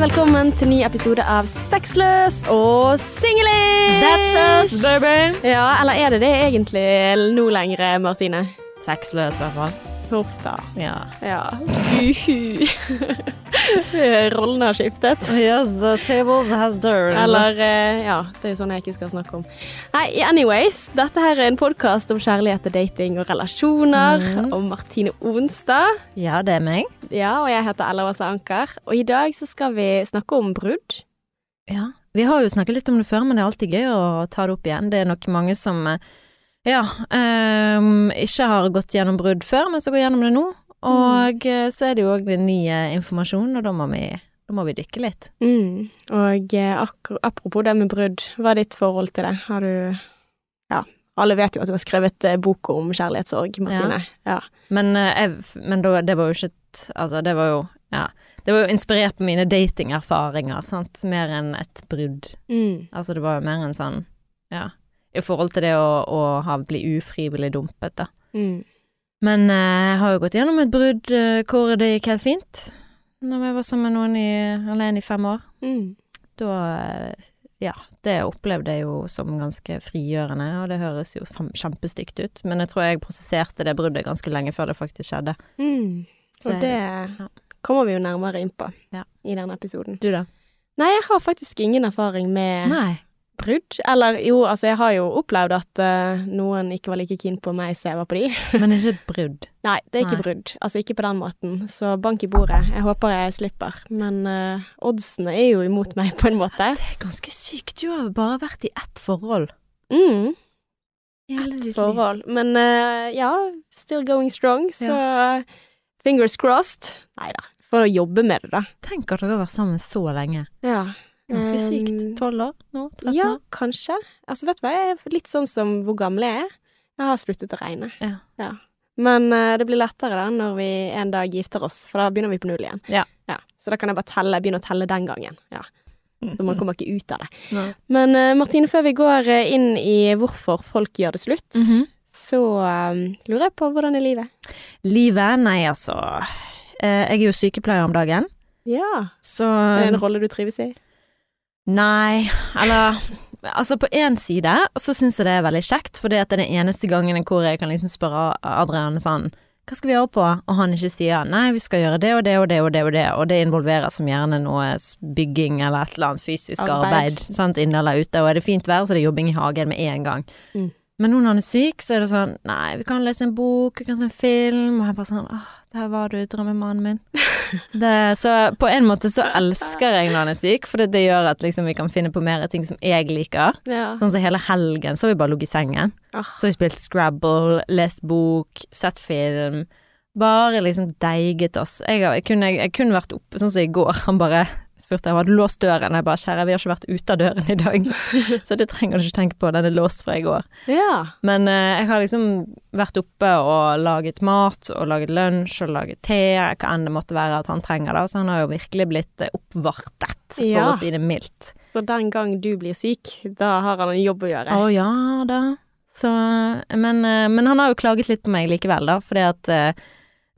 velkommen til ny episode av Sexløs og singellish! That's us, baby! Ja, eller er det det egentlig nå lenger, Martine? Sexløs, i hvert fall. Huff da. Ja. Ja. Uhu. Rollen har skiftet. Yes, the tables has turned. Eller eh, Ja, det er jo sånn jeg ikke skal snakke om. Nei, anyways. Dette her er en podkast om kjærlighet og dating og relasjoner. Mm. Om Martine Onstad. Ja, det er meg. Ja, og jeg heter Ella Åsa Anker. Og i dag så skal vi snakke om brudd. Ja. Vi har jo snakket litt om det før, men det er alltid gøy å ta det opp igjen. Det er nok mange som eh, ja, um, ikke har gått gjennom brudd før, men som går gjennom det nå. Og mm. så er det jo òg den nye informasjonen, og da må vi, da må vi dykke litt. Mm. Og eh, apropos det med brudd, hva er ditt forhold til det? Har du Ja, alle vet jo at du har skrevet boka om kjærlighetssorg, Martine. Ja. Men, eh, jeg, men da, det var jo ikke Altså, det var jo Ja. Det var jo inspirert på mine datingerfaringer, sant, mer enn et brudd. Mm. Altså, det var jo mer en sånn Ja. I forhold til det å, å ha, bli ufrivillig dumpet, da. Mm. Men eh, jeg har jo gått gjennom et brudd eh, hvor det gikk helt fint. Når jeg var sammen med noen i, alene i fem år. Mm. Da eh, Ja, det opplevde jeg jo som ganske frigjørende, og det høres jo kjempestygt ut. Men jeg tror jeg prosesserte det bruddet ganske lenge før det faktisk skjedde. Mm. Så Og det ja. kommer vi jo nærmere inn på Ja. i denne episoden. Du, da? Nei, jeg har faktisk ingen erfaring med Nei. Brudd. Eller jo, altså, jeg har jo opplevd at uh, noen ikke var like keen på meg som jeg var på de. Men ikke et brudd. Nei, det er ikke Nei. brudd. Altså ikke på den måten. Så bank i bordet. Jeg håper jeg slipper. Men uh, oddsene er jo imot meg, på en måte. Det er ganske sykt. Du har bare vært i ett forhold. Mm. Ett forhold. Men uh, ja, still going strong, så fingers crossed. Nei da, å jobbe med det, da. Tenk at dere har vært sammen så lenge. Ja. Ganske sykt. Um, Tolv år nå? 13 Ja, år? kanskje. Altså, vet du hva, jeg er litt sånn som hvor gammel jeg er. Jeg har sluttet å regne. Ja. Men uh, det blir lettere da når vi en dag gifter oss, for da begynner vi på null igjen. Ja. Så da kan jeg bare telle, begynne å telle den gangen. Ja. Så man kommer ikke ut av det. Nei. Men uh, Martine, før vi går eh, inn i hvorfor folk gjør det slutt, Mhm. så eh, lurer jeg på hvordan er livet? Livet? Nei, altså. Jeg er jo sykepleier om dagen, Ja. så Er det en rolle du trives i? Nei, eller Altså, på én side så syns jeg det er veldig kjekt, for det er den eneste gangen hvor jeg kan liksom spørre Adrian sånn Hva skal vi gjøre på? Og han ikke sier nei, vi skal gjøre det og det og det og det og det, og det involverer som gjerne noe bygging eller et eller annet fysisk Arbeid. arbeid, sant, inne eller ute, og er det fint vær, så det er jobbing i hagen med en gang. Mm. Men nå når han er syk, så er det sånn Nei, vi kan lese en bok, vi kan se en film, og han bare sånn Åh, der var du, drømmemannen min. Det, så på en måte så elsker jeg når han er syk, for det, det gjør at liksom vi kan finne på mer ting som jeg liker. Ja. Sånn som hele helgen så har vi bare ligget i sengen. Ah. Så har vi spilt Scrabble, lest bok, sett film. Bare liksom deiget oss. Jeg, jeg, kunne, jeg, kunne vært oppe sånn som i går. Han bare spurte jeg hadde låst døren. Jeg bare kjære, vi har ikke vært ute av døren i dag. så det trenger du ikke tenke på, den er låst fra i går. ja. Men eh, jeg har liksom vært oppe og laget mat, og laget lunsj, og laget te, hva enn det måtte være at han trenger, da. Så han har jo virkelig blitt eh, oppvartet, for Ja. å si det mildt. Så den gang du blir syk, da har han en jobb å gjøre. Å ja da. Så men, eh, men han har jo klaget litt på meg likevel, da, fordi at eh,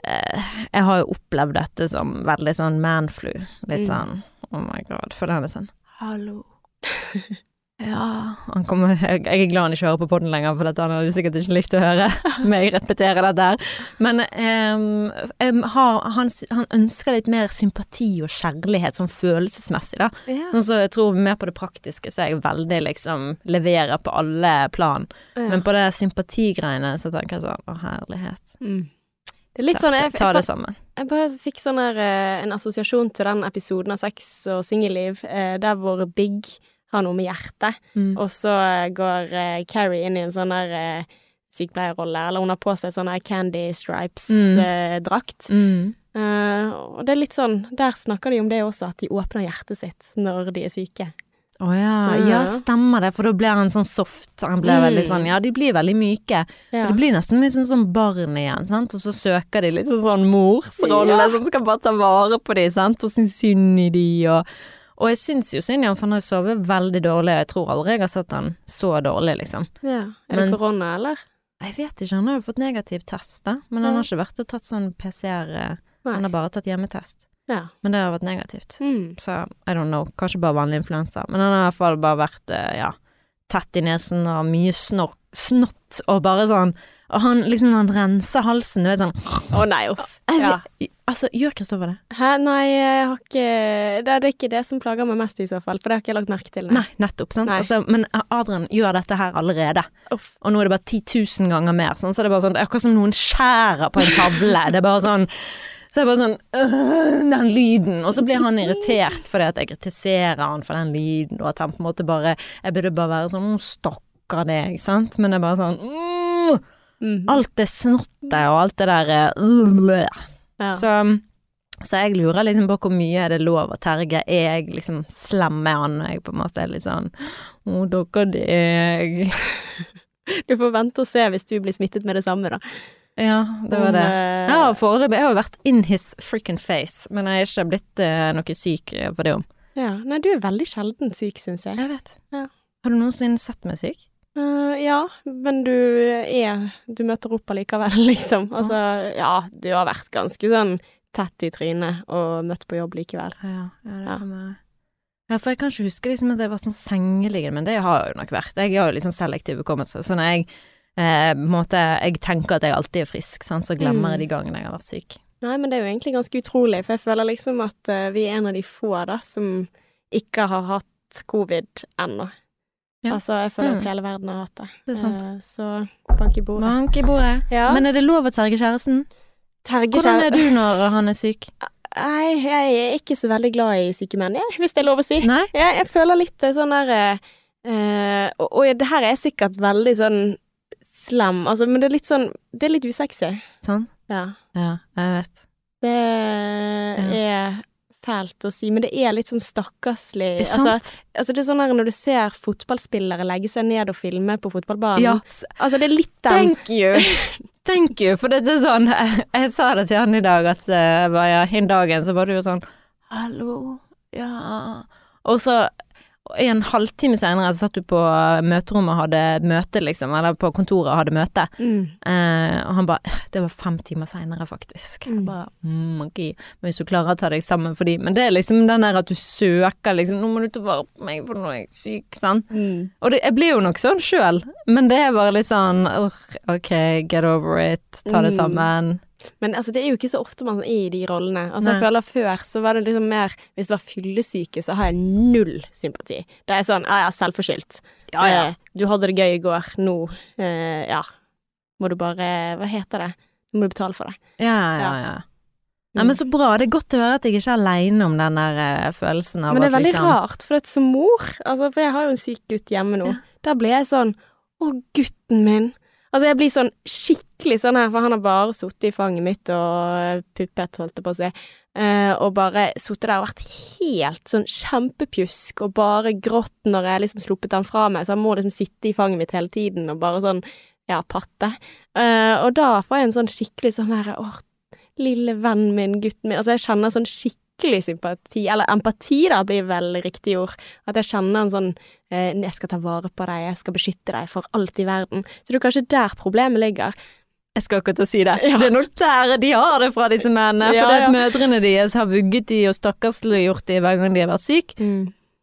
eh, jeg har jo opplevd dette som veldig sånn manflu. Litt Mm. sånn oh my god. For det er sånn hallo. Ja han kommer, jeg, jeg er glad han ikke hører på podden lenger, for dette, han hadde sikkert ikke likt å høre meg repetere dette her. Men um, em, har, han, han ønsker litt mer sympati og kjærlighet, sånn følelsesmessig, da. Ja. Sånn så jeg tror mer på det praktiske, så er jeg veldig liksom leverer på alle plan. Ja. Men på det sympatigreiene så tenker jeg sånn, å herlighet. Mm. Det er litt sånn jeg, jeg, jeg, bare, jeg bare fikk sånn her eh, en assosiasjon til den episoden av Sex og singelliv, eh, der hvor Big har noe med hjertet, Mm. og så eh, går Carrie inn i en sånn der sykepleierrolle, eller hun har på seg sånn her Candy Mm. Stripes-drakt. Mm. Eh, og det er litt sånn, der snakker de om det også, at de åpner hjertet sitt når de er syke. Å ja. Ja. ja, stemmer det, for da blir han sånn soft. Han blir Mm. veldig sånn, ja, de blir veldig myke. Ja. Det blir nesten litt sånn som barn igjen, sant, og så søker de litt sånn, sånn morsrolle Ja. som skal bare ta vare på de, sant, og synes synd i de, og og jeg syns jo synd i han, for han har sovet veldig dårlig, jeg tror aldri jeg har sett han så dårlig, liksom. ja. Er Men- det korona, eller? Jeg vet ikke, han har jo fått negativ test, da, men han har ikke vært og tatt sånn PCR, eh, Nei. han har bare tatt hjemmetest. Ja. Men det har vært negativt. Mm. Så I don't know, kanskje bare vanlig influensa. Men han har i hvert fall bare vært, eh, ja, tett i nesen og mye snork, snott og bare sånn Og han liksom han renser halsen, du vet sånn Å nei, uff. Ja. Altså, gjør Kristoffer det? Hæ, nei, jeg har ikke det, det er ikke det som plager meg mest i så fall, for det har ikke jeg lagt merke til. Nei, nettopp. sant? Nei. Altså, men Adrian gjør dette her allerede. Uff. Og nå er det bare 10 000 ganger mer. Sånn, så det er bare sånn, det er akkurat som noen skjærer på en tavle. Det er bare sånn så er bare sånn øh, Den lyden. Og så blir han irritert fordi at jeg kritiserer han for den lyden, og at han på en måte bare Jeg burde bare være sånn «Å, Stakkar deg, sant? Men det er bare sånn mm. Alt det snottet og alt det der øh, øh. Ja. Så, så jeg lurer liksom på hvor mye er det lov å terge. Er jeg liksom slem med han når jeg på en måte er litt sånn Å, dere deg. Du får vente og se hvis du blir smittet med det samme, da. Ja, det var det. eh, Ja, foreløpig. Jeg har vært in his freaking face, men jeg er ikke blitt eh, noe syk eh, på det om. ja. Nei, du er veldig sjelden syk, syns jeg. Jeg vet. Ja. Har du noensinne sett meg syk? Uh, ja, men du er Du møter opp allikevel, liksom. Altså, ja, du har vært ganske sånn tett i trynet og møtt på jobb likevel. Ja, ja, det Ja. kan være. Ja, for jeg kan ikke huske liksom at jeg var sånn sengeliggende, men det har jeg jo nok vært. Jeg har jo litt sånn selektiv hukommelse, så når jeg eh, måte, jeg tenker at jeg alltid er frisk, sant, så glemmer Mm. jeg de gangene jeg har vært syk. Nei, men det er jo egentlig ganske utrolig, for jeg føler liksom at uh, vi er en av de få da som ikke har hatt covid ennå. Ja. Altså, jeg føler Mm. at hele verden har hatt det. Det er sant. Uh, så bank i bordet. Bank i bordet. Ja. Men er det lov å terge kjæresten? Terge Hvordan er du når han er syk? Nei, jeg er ikke så veldig glad i syke menn, jeg, hvis det er lov å si. Nei? Jeg, jeg føler litt eh, sånn der eh, og, og det her er sikkert veldig sånn slem, altså, men det er litt sånn Det er litt usexy. Sånn? Ja. Ja, jeg vet. Det er fælt å si, men det er litt sånn stakkarslig. Er Altså, altså, det er sånn der når du ser fotballspillere legge seg ned og filme på fotballbanen. Ja. Altså, det er litt den Thank you. Thank you. For det er sånn Jeg, jeg sa det til han i dag, at uh, var ja, hin dagen så var du jo sånn Hallo, ja Og så en halvtime senere så satt du på møterommet og hadde møte, liksom, eller på kontoret og hadde møte. mm. Eh, og han bare Det var fem timer seinere, faktisk. Jeg Mm. bare mm, ok, men hvis du klarer å ta deg sammen for de Men det er liksom den der at du søker liksom Nå må du ta vare på meg, for nå er jeg syk, sant. Mm. Og det, jeg blir jo nok sånn sjøl, men det er bare litt sånn OK, get over it, ta det Mm. sammen. Men altså, det er jo ikke så ofte man er i de rollene. Altså, Nei. jeg føler Før så var det liksom mer Hvis det var fyllesyke, så har jeg null sympati. Det er sånn ja ja, selvforskyldt. Eh, du hadde det gøy i går, nå eh, ja. Må du bare Hva heter det? Nå må du betale for det. Ja, ja, ja. ja. Nei, men så bra. Det er godt å høre at jeg ikke er aleine om den der eh, følelsen av Men det er veldig liksom rart, for det er som mor altså, For jeg har jo en syk gutt hjemme nå. Ja. Da blir jeg sånn Å, gutten min. Altså, jeg blir sånn skikkelig sånn her, for han har bare sittet i fanget mitt og puppet, holdt jeg på å si, eh, og bare sittet der og vært helt sånn kjempepjusk og bare grått når jeg liksom sluppet han fra meg, så han må liksom sitte i fanget mitt hele tiden og bare sånn, ja, patte. Eh, og da får jeg en sånn skikkelig sånn her, åh, lille vennen min, gutten min, altså jeg kjenner sånn skikkelig sympati, eller empati da blir vel riktig ord, at jeg kjenner en sånn eh, jeg skal ta vare på deg, jeg skal beskytte deg for alt i verden. Så det er kanskje der problemet ligger. Jeg skal akkurat si det. Ja. Det er nok der de har det fra, disse mennene. Ja, For det at ja. mødrene deres har vugget de og stakkarsliggjort de hver gang de har vært syke.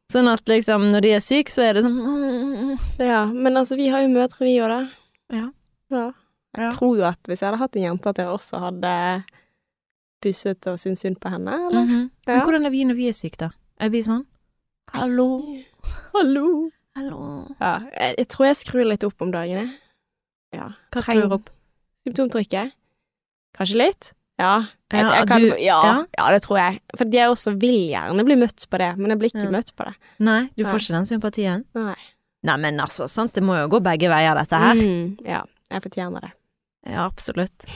Sånn at liksom, når de er syke, så er det sånn Ja, men altså, vi har jo mødre, vi òg, da. Ja. ja. Jeg tror jo at hvis jeg hadde hatt en jente, at jeg også hadde pusset og syntes synd på henne, eller? Mhm. Men Ja. hvordan er vi når vi er syke, da? Er vi sånn? Hallo? Hallo. Hallo? Ja, jeg, jeg tror jeg skrur litt opp om dagene. Ja. Hva skrur opp? Symptomtrykket? Kanskje litt? Ja. Jeg, jeg kan, du- ja, ja. det tror jeg. For jeg også vil gjerne bli møtt på det, men jeg blir ikke møtt på det. Nei, du får ikke den sympatien? Nei. Nei, men altså, sant, det må jo gå begge veier, dette her. Mm, ja, jeg fortjener det. Ja, absolutt.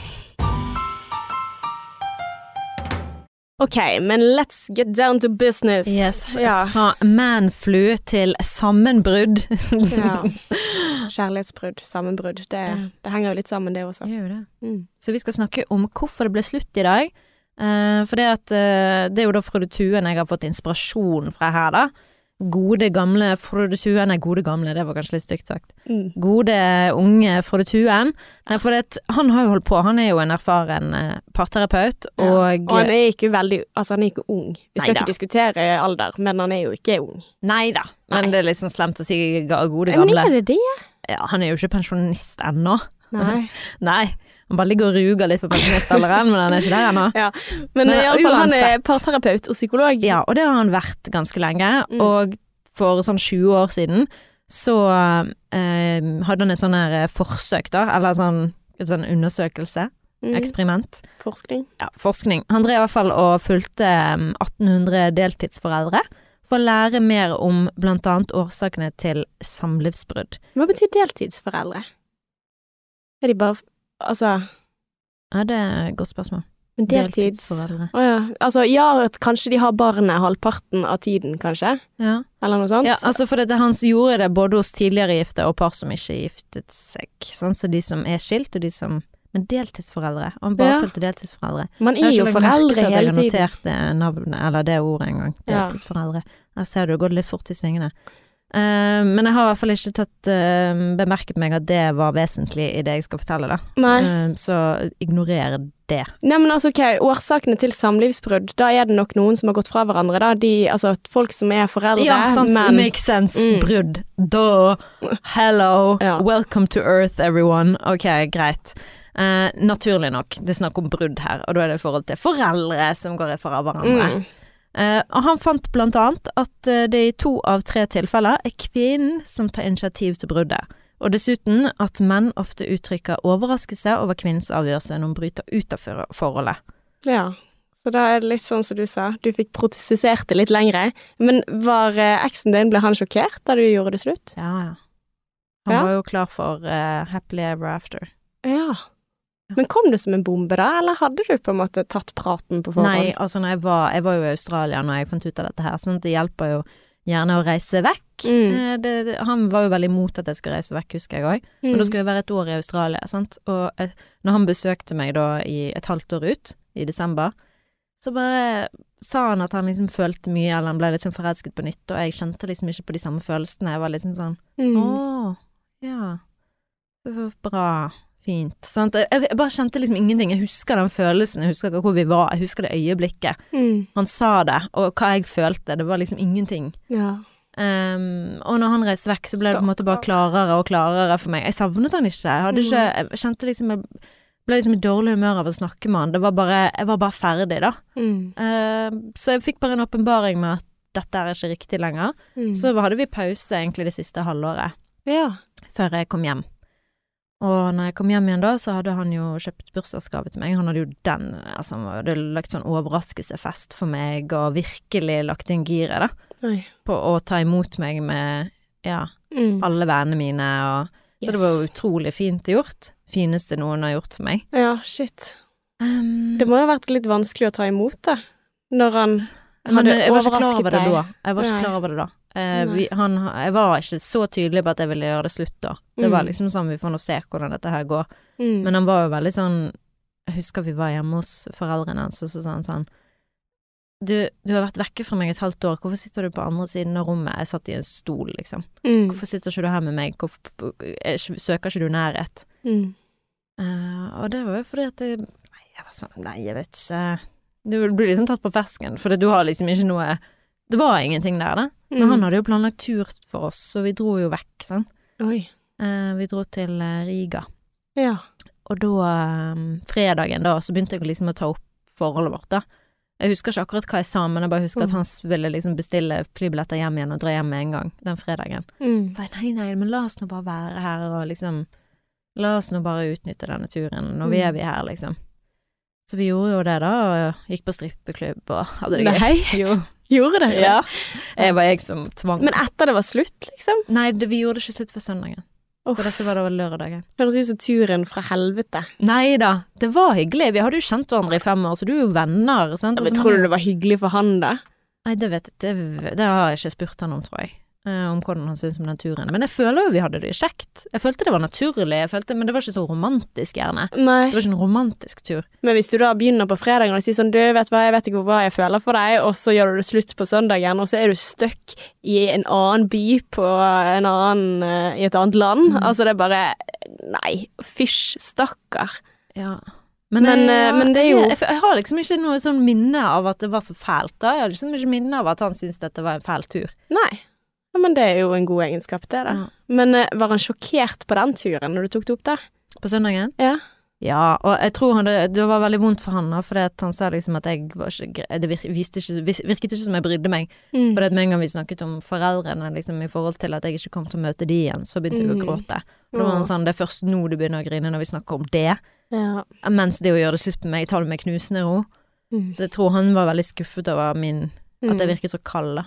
Ok, men let's get down to business. Yes. Ja. Fra manflu til sammenbrudd. ja. Kjærlighetsbrudd, sammenbrudd. Det, Ja. det henger jo litt sammen, det også. Det. Mm. Så vi skal snakke om hvorfor det ble slutt i dag. Uh, for det, at, uh, det er jo da Frode Tuen jeg har fått inspirasjon fra her, da. Gode, gamle Frode Tuen Nei, gode, gamle, det var kanskje litt stygt sagt. Mm. Gode, unge Frode Tuen. For det, han har jo holdt på, han er jo en erfaren eh, parterapeut, Ja. og Og han er ikke veldig Altså, han er ikke ung. Vi skal Neida. ikke diskutere alder, men han er jo ikke ung. Nei da, men Nei. det er litt sånn slemt å si gode, gamle. Men er det det? Ja, han er jo ikke pensjonist ennå. Nei. Nei, han bare ligger og ruger litt på pensjonistalderen, men han er ikke der ennå. Men, Men iallfall, han er parterapeut og psykolog. Ja, og det har han vært ganske lenge, Mm. og for sånn 20 år siden så eh, hadde han et sånn her eh, forsøk, da, eller sånn, sånn undersøkelse, Mm. eksperiment. Forskning. Ja, forskning. Han drev i hvert fall og fulgte eh, 1800 deltidsforeldre for å lære mer om blant annet årsakene til samlivsbrudd. Hva betyr deltidsforeldre? Er de bare Altså, Ja, det er et godt spørsmål. men deltids... Deltidsforeldre. Å ja. Altså, ja, at kanskje de har barnet halvparten av tiden, kanskje? Ja. Eller noe sånt? Ja, altså for dette, han gjorde det både hos tidligere gifte og par som ikke giftet seg. Sånn, så de som er skilt, og de som Men deltidsforeldre. Han bare Ja. deltidsforeldre. Man er jo ikke foreldre hele Jeg har tiden. notert det navnet, eller det ordet en gang. Deltidsforeldre. Der ser du, det går litt fort i svingene. Eh, men jeg har i hvert fall ikke tatt eh, bemerket meg at det var vesentlig i det jeg skal fortelle, da. Nei. Eh, så ignorer det. Nei, men altså, ok, årsakene til samlivsbrudd, da er det nok noen som har gått fra hverandre, da. De, altså, folk som er foreldre, Ja, sant, men makes sense. Mm. Brudd. Da. Hello. Ja. Welcome to earth, everyone. Ok, greit. Uh, naturlig nok, det er snakk om brudd her, og da er det i forhold til foreldre som går fra hverandre. mm. Og han fant blant annet at eh, det i to av tre tilfeller er kvinnen som tar initiativ til bruddet. Og dessuten at menn ofte uttrykker overraskelse over kvinnens avgjørelse når hun bryter ut av forholdet. Ja. Så da er det litt sånn som du sa, du fikk protestisert det litt lengre. Men var eh, eksen din, ble han sjokkert da du gjorde det slutt? Ja, ja. Han Ja. var jo klar for uh, happily ever after. Ja. Men kom det som en bombe da, eller hadde du på en måte tatt praten på forhånd? Nei, altså når jeg var, jeg var jo i Australia når jeg fant ut av dette her, sånn at det hjelper jo gjerne å reise vekk. Mm. Eh, Det, det, han var jo veldig imot at jeg skulle reise vekk, husker jeg òg. Men da Mm. skulle jeg være et år i Australia, sant. Og jeg, når han besøkte meg da i et halvt år ut, i desember, så bare sa han at han liksom følte mye, eller han ble sånn forelsket på nytt, og jeg kjente liksom ikke på de samme følelsene. Jeg var liksom sånn Mm. Å, ja. Det var bra. Fint. Sant. Jeg, bare kjente liksom ingenting. Jeg husker den følelsen, jeg husker hvor vi var, jeg husker det øyeblikket. Mm. Han sa det, og hva jeg følte. Det var liksom ingenting. Ja. Um, og når han reiste vekk, så ble det på en måte bare klarere og klarere for meg. Jeg savnet han ikke. Jeg hadde ikke Jeg kjente liksom Jeg ble liksom i dårlig humør av å snakke med han. Det var bare Jeg var bare ferdig, da. Mm. Uh, så jeg fikk bare en åpenbaring med at dette er ikke riktig lenger. Mm. Så hadde vi pause egentlig det siste halvåret ja. før jeg kom hjem. Og når jeg kom hjem igjen da, så hadde han jo kjøpt bursdagsgave til meg. Han hadde jo den Altså, han hadde lagt sånn overraskelsesfest for meg, og virkelig lagt inn giret, da Oi. på å ta imot meg med ja, Mm. alle vennene mine, og så det var utrolig fint gjort. Fineste noen har gjort for meg. Ja, shit. Um, Det må jo ha vært litt vanskelig å ta imot det, når han hadde klar overrasket deg. da. Jeg var ikke klar over det da. Eh, vi, han, jeg var ikke så tydelig på at jeg ville gjøre det slutt da. Det var Mm. liksom sånn, vi får nå se hvordan dette her går. mm. Men han var jo veldig sånn Jeg husker vi var hjemme hos foreldrene hans, og så sa han sånn du, du har vært vekke fra meg et halvt år, hvorfor sitter du på andre siden av rommet? Jeg satt i en stol, liksom. mm. Hvorfor sitter ikke du her med meg? Hvorfor jeg, søker ikke du nærhet? Mm. Uh, og det var jo fordi at jeg, jeg var sånn Nei, jeg vet ikke Du blir liksom tatt på fersken, for du har liksom ikke noe Det var ingenting der, da. Men Mm. han hadde jo planlagt tur for oss, så vi dro jo vekk, sant. Oi. Eh, vi dro til eh, Riga. Ja. Og da, eh, fredagen da, så begynte jeg liksom å ta opp forholdet vårt, da. Jeg husker ikke akkurat hva jeg sa, men jeg bare husker at Mm. han ville liksom bestille flybilletter hjem igjen og dra hjem med en gang den fredagen. Mm. Så jeg nei, nei, men la oss nå bare være her og liksom La oss nå bare utnytte denne turen. Nå Mm. er vi her, liksom. Så vi gjorde jo det, da, og gikk på strippeklubb og hadde det gøy. Nei, Jo. Gjorde dere det? Ja. Jeg var jeg som tvang Men etter det var slutt, liksom? Nei, det, vi gjorde det ikke slutt før søndagen. Oh. For dette var da lørdagen. Høres ut som turen fra helvete. Nei da, det var hyggelig. Vi hadde jo kjent hverandre i fem år, så du er jo venner. Sant? Ja, men tror du det var hyggelig for han, da? Nei, det vet jeg det, det har jeg ikke spurt han om, tror jeg. Eh, om hvordan han syntes om den turen. Men jeg føler jo vi hadde det kjekt. Jeg følte det var naturlig, følte, men det var ikke så romantisk, gjerne. Nei. Det var ikke en romantisk tur. Men hvis du da begynner på fredagen og sier sånn Du, vet hva, jeg vet ikke hva jeg føler for deg, og så gjør du det slutt på søndagen, og så er du stuck i en annen by på en annen, uh, i et annet land. Mm. Altså, det er bare Nei, fysj, stakkar. Ja. Men, jeg, eh, men det er jo- jeg, jeg, har liksom ikke noe sånn minne av at det var så fælt, da. Jeg har liksom ikke minne av at han syntes dette var en fæl tur. Nei. Ja, men det er jo en god egenskap, det, da. Ja. Men eh, var han sjokkert på den turen når du tok det opp der? På søndagen? Ja. Ja, og jeg tror han, det, var veldig vondt for han, da, for han sa liksom at jeg var ikke Det virket ikke som jeg brydde meg. Mm. For med en gang vi snakket om foreldrene, liksom i forhold til at jeg ikke kom til å møte de igjen, så begynte jeg å Mm. gråte. Og da var han sånn Det er først nå du begynner å grine når vi snakker om det. Ja. Mens det å gjøre det slutt med meg, tar det med knusende ro. Mm. Så jeg tror han var veldig skuffet over min At jeg Mm. virket så kald, da.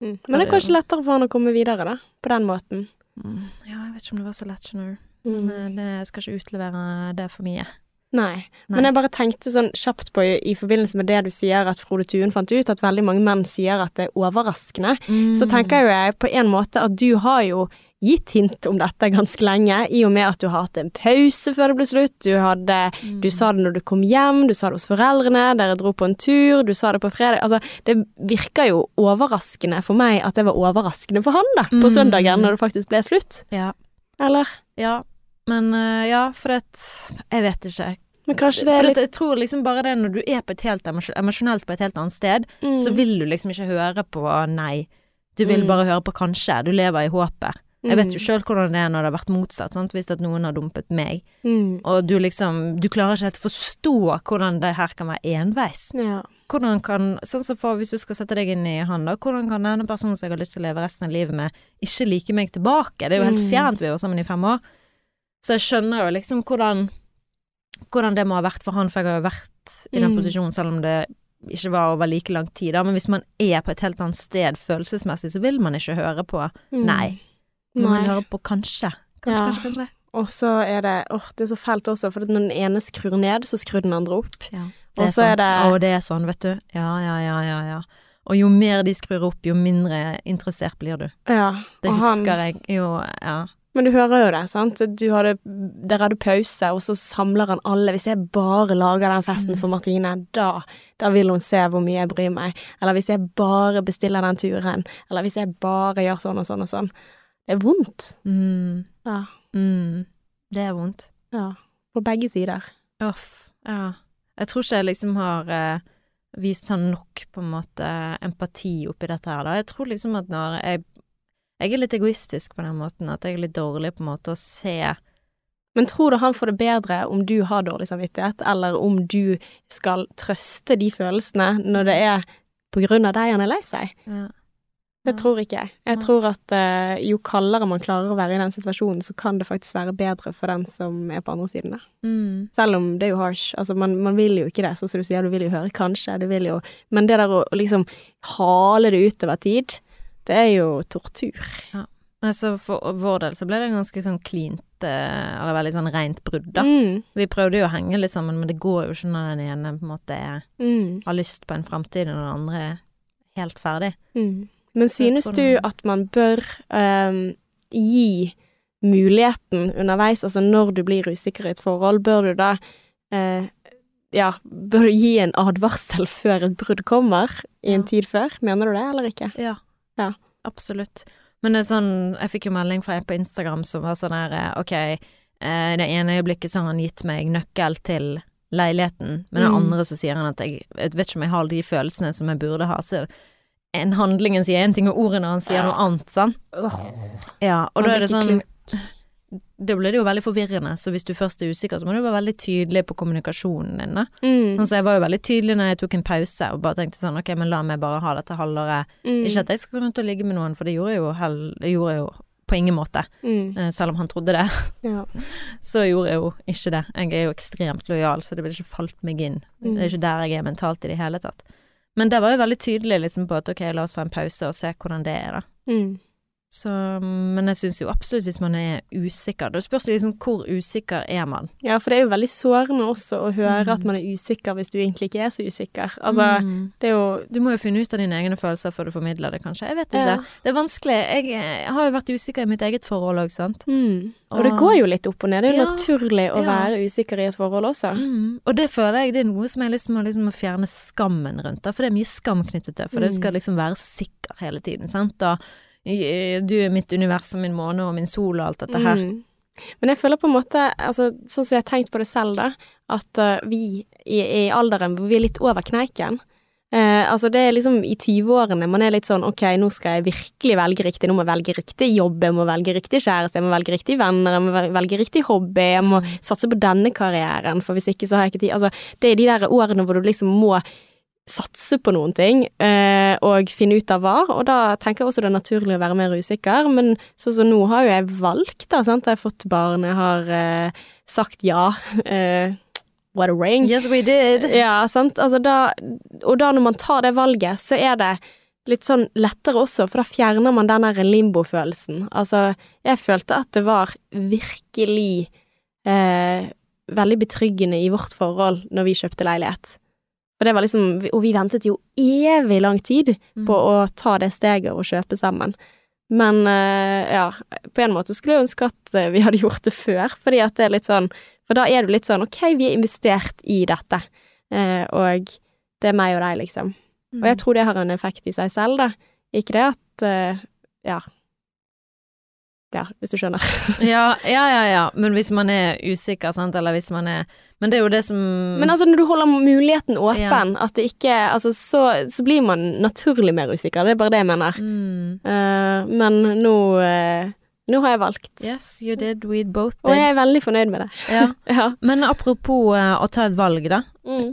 Mm. Men det er kanskje lettere for han å komme videre, da. På den måten. Mm, Ja, jeg vet ikke om det var så lett, skjønner du. Mm. Men eh, det, jeg skal ikke utlevere det for mye. Nei. Nei. Men jeg bare tenkte sånn kjapt på i, i forbindelse med det du sier at Frode Tuen fant ut, at veldig mange menn sier at det er overraskende. Så Mm. tenker jo jeg på en måte at du har jo gitt hint om dette ganske lenge, i og med at du har hatt en pause før det ble slutt. Du hadde Mm. Du sa det når du kom hjem, du sa det hos foreldrene, dere dro på en tur, du sa det på fredag. Altså, det virker jo overraskende for meg at det var overraskende for han, da, på Mm. søndagen når det faktisk ble slutt. Ja. Eller? ja. Men eh, ja, for at Jeg vet ikke. Men kanskje det er For litt at jeg tror liksom bare det når du er på et helt emosj- emosjonelt på et helt annet sted, mm. så vil du liksom ikke høre på nei. Du vil Mm. bare høre på kanskje. Du lever i håpet. Jeg vet jo Mm. sjøl hvordan det er når det har vært motsatt, sant? hvis at noen har dumpet meg, Mm. og du liksom Du klarer ikke helt å forstå hvordan det her kan være enveis. Ja. Hvordan kan Sånn som for hvis du skal sette deg inn i han, da. Hvordan kan denne personen som jeg har lyst til å leve resten av livet med, ikke like meg tilbake? Det er jo helt Mm. fjernt, vi var sammen i fem år. Så jeg skjønner jo liksom hvordan Hvordan det må ha vært for han, for jeg har jo vært i den Mm. posisjonen selv om det ikke var over like lang tid, da. Men hvis man er på et helt annet sted følelsesmessig, så vil man ikke høre på Mm. nei. Man Nei. vil høre på kanskje. Kanskje, Ja. kanskje, kanskje. Og så er det Åh, det er så fælt også, for når den ene skrur ned, så skrur den andre opp. Ja. Og så sånn. er det- Å, det er sånn, vet du. Ja, ja, ja, ja, ja. Og jo mer de skrur opp, jo mindre interessert blir du. Ja. Det og han- husker jeg jo, ja. Men du hører jo det, sant. Du hadde, dere hadde pause, og så samler han alle. Hvis jeg bare lager den festen Mm. for Martine, da, da vil hun se hvor mye jeg bryr meg. Eller hvis jeg bare bestiller den turen. Eller hvis jeg bare gjør sånn og sånn og sånn. Det er vondt. Mm, Ja. mm. Det er vondt. ja. På begge sider. Uff, ja. Jeg tror ikke jeg liksom har eh, vist han nok, på en måte, empati oppi dette her, da. Jeg tror liksom at når jeg Jeg er litt egoistisk på den måten, at jeg er litt dårlig på en måte å se Men tror du han får det bedre om du har dårlig samvittighet, eller om du skal trøste de følelsene når det er på grunn av deg han er lei seg? ja. Det tror ikke jeg. Jeg tror at uh, jo kaldere man klarer å være i den situasjonen, så kan det faktisk være bedre for den som er på andre siden. der. Mm. Selv om det er jo harsh. Altså, man, man vil jo ikke det, sånn som du sier, du vil jo høre kanskje, du vil jo Men det der å, å liksom hale det utover tid, det er jo tortur. Ja, Altså, for vår del så ble det ganske sånn cleant, eh, eller veldig sånn rent brudd, da. Mm, Vi prøvde jo å henge litt sammen, men det går jo ikke når den ene på en måte er, mm, har lyst på en framtid, og den andre er helt ferdig. mm. Men synes du at man bør um, gi muligheten underveis, altså når du blir usikker i et forhold, bør du da uh, ja, bør du gi en advarsel før et brudd kommer, i en Ja. tid før? Mener du det, eller ikke? Ja. Ja. Absolutt. Men det er sånn, jeg fikk jo melding fra en på Instagram som var sånn her, eh, ok, eh, det ene øyeblikket så har han gitt meg nøkkel til leiligheten, men det Mm. andre så sier han at jeg, jeg vet ikke om jeg har de følelsene som jeg burde ha, så en handlingen sier en ting, og ordene han sier noe annet, sant? Ja, og da er det sånn, da blir det jo veldig forvirrende, så hvis du først er usikker, så må du være veldig tydelig på kommunikasjonen din, da. Mm. Sånn, så jeg var jo veldig tydelig når jeg tok en pause, og bare tenkte sånn, ok, men la meg bare ha dette halvåret. Mm. Ikke at jeg skal til å ligge med noen, for det gjorde jeg jo, hell, gjorde jeg jo på ingen måte. mm. Eh, Selv om han trodde det, Ja. så gjorde jeg jo ikke det. Jeg er jo ekstremt lojal, så det ville ikke falt meg inn. Mm. Det er ikke der jeg er mentalt i det hele tatt. Men det var jo veldig tydelig liksom på at ok, la oss ha en pause og se hvordan det er, da. Mm. Så, men jeg syns jo absolutt hvis man er usikker Da spørs det liksom hvor usikker er man. Ja, for det er jo veldig sårende også å høre Mm. at man er usikker hvis du egentlig ikke er så usikker. Altså, Mm. det er jo Du må jo finne ut av dine egne følelser før du formidler det, kanskje. Jeg vet ikke. Ja. Det er vanskelig. Jeg, jeg har jo vært usikker i mitt eget forhold òg, sant. mm. Og det går jo litt opp og ned. Det er jo Ja, naturlig å ja. være usikker i et forhold også. Mm. Og det føler jeg det er noe som jeg liksom må liksom fjerne skammen rundt da. for det er mye skam knyttet til, for du Mm. skal liksom være så sikker hele tiden, sant. Og du er mitt univers og min måne og min sol og alt dette her. Mm. Men jeg føler på en måte, altså, sånn som jeg har tenkt på det selv, da, at uh, vi i, i alderen hvor vi er litt over kneiken Uh, Altså, det er liksom i 20-årene man er litt sånn ok, nå skal jeg virkelig velge riktig, nå må jeg velge riktig jobb, jeg må velge riktig kjæreste, jeg må velge riktig venner, jeg må velge riktig hobby, jeg må satse på denne karrieren, for hvis ikke så har jeg ikke tid. Altså, det er de der årene hvor du liksom må satse på noen ting, eh, og finne ut av hva, og da tenker jeg også det er naturlig å være mer usikker, men sånn som nå har jo jeg valgt, da, sant, jeg har fått barn, jeg har eh, sagt ja, eh, what a ring. Yes, we did. Ja, sant, altså da, og da når man tar det valget, så er det litt sånn lettere også, for da fjerner man den der limbo-følelsen. Altså, jeg følte at det var virkelig eh, veldig betryggende i vårt forhold når vi kjøpte leilighet. Og det var liksom, og vi ventet jo evig lang tid på å ta det steget og kjøpe sammen. Men eh, ja, på en måte skulle jeg ønske at eh, vi hadde gjort det før, fordi at det er litt sånn For da er du litt sånn ok, vi er investert i dette, eh, og det er meg og deg, liksom. Og jeg tror det har en effekt i seg selv, da. Ikke det at Ja. Ja, hvis du skjønner. Ja, ja, ja, ja. Men hvis man er usikker, sant, eller hvis man er Men det er jo det som Men altså, når du holder muligheten åpen, at det ikke Altså, så, så blir man naturlig mer usikker. Det er bare det jeg mener. mm, Uh, men nå uh, Nå har jeg valgt. Yes, you did, we both did. Og jeg er veldig fornøyd med det. Ja. Ja. Men apropos uh, å ta et valg, da. Mm.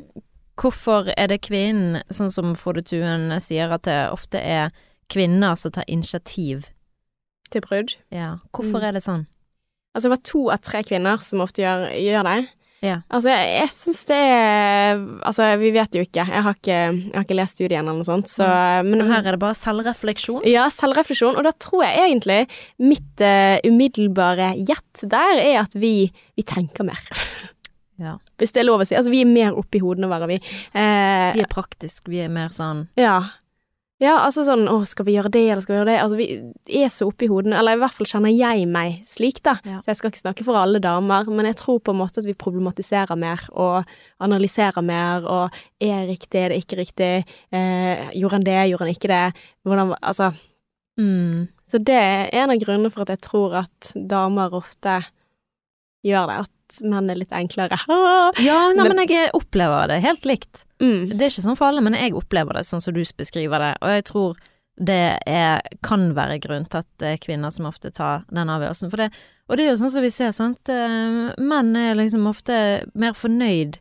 Hvorfor er det kvinnen, sånn som Frode Tuen sier, at det ofte er kvinner som tar initiativ? Til brudd. Ja. Hvorfor Mm. er det sånn? Altså, det var to av tre kvinner som ofte gjør, gjør det. Ja. Altså, jeg, jeg syns det er Altså, vi vet jo ikke. Jeg har ikke, jeg har ikke lest studien eller noe sånt, så Men Men her er det bare selvrefleksjon. Ja, selvrefleksjon. Og da tror jeg egentlig mitt uh, umiddelbare gjett der er at vi, vi tenker mer. Ja. Hvis det er lov å si. Altså, vi er mer oppi hodene våre, vi. Eh, De er praktisk, vi er mer sånn ja. Ja, altså sånn Å, skal vi gjøre det, eller skal vi gjøre det? Altså, vi er så oppi hodene. Eller i hvert fall kjenner jeg meg slik, da. Ja. Så jeg skal ikke snakke for alle damer, men jeg tror på en måte at vi problematiserer mer og analyserer mer, og er riktig, er det ikke riktig? Eh, gjorde han det, gjorde han ikke det? Hvordan Altså mm. Så det er en av grunnene for at jeg tror at damer ofte gjør det, at menn er litt enklere. Ja, nei, Men- men jeg opplever det helt likt. Mm. Det er ikke sånn for alle, men jeg opplever det sånn som du beskriver det, og jeg tror det er, kan være grunn til at det er kvinner som ofte tar den avgjørelsen. For det, og det er jo sånn som vi ser, sant, eh, menn er liksom ofte mer fornøyd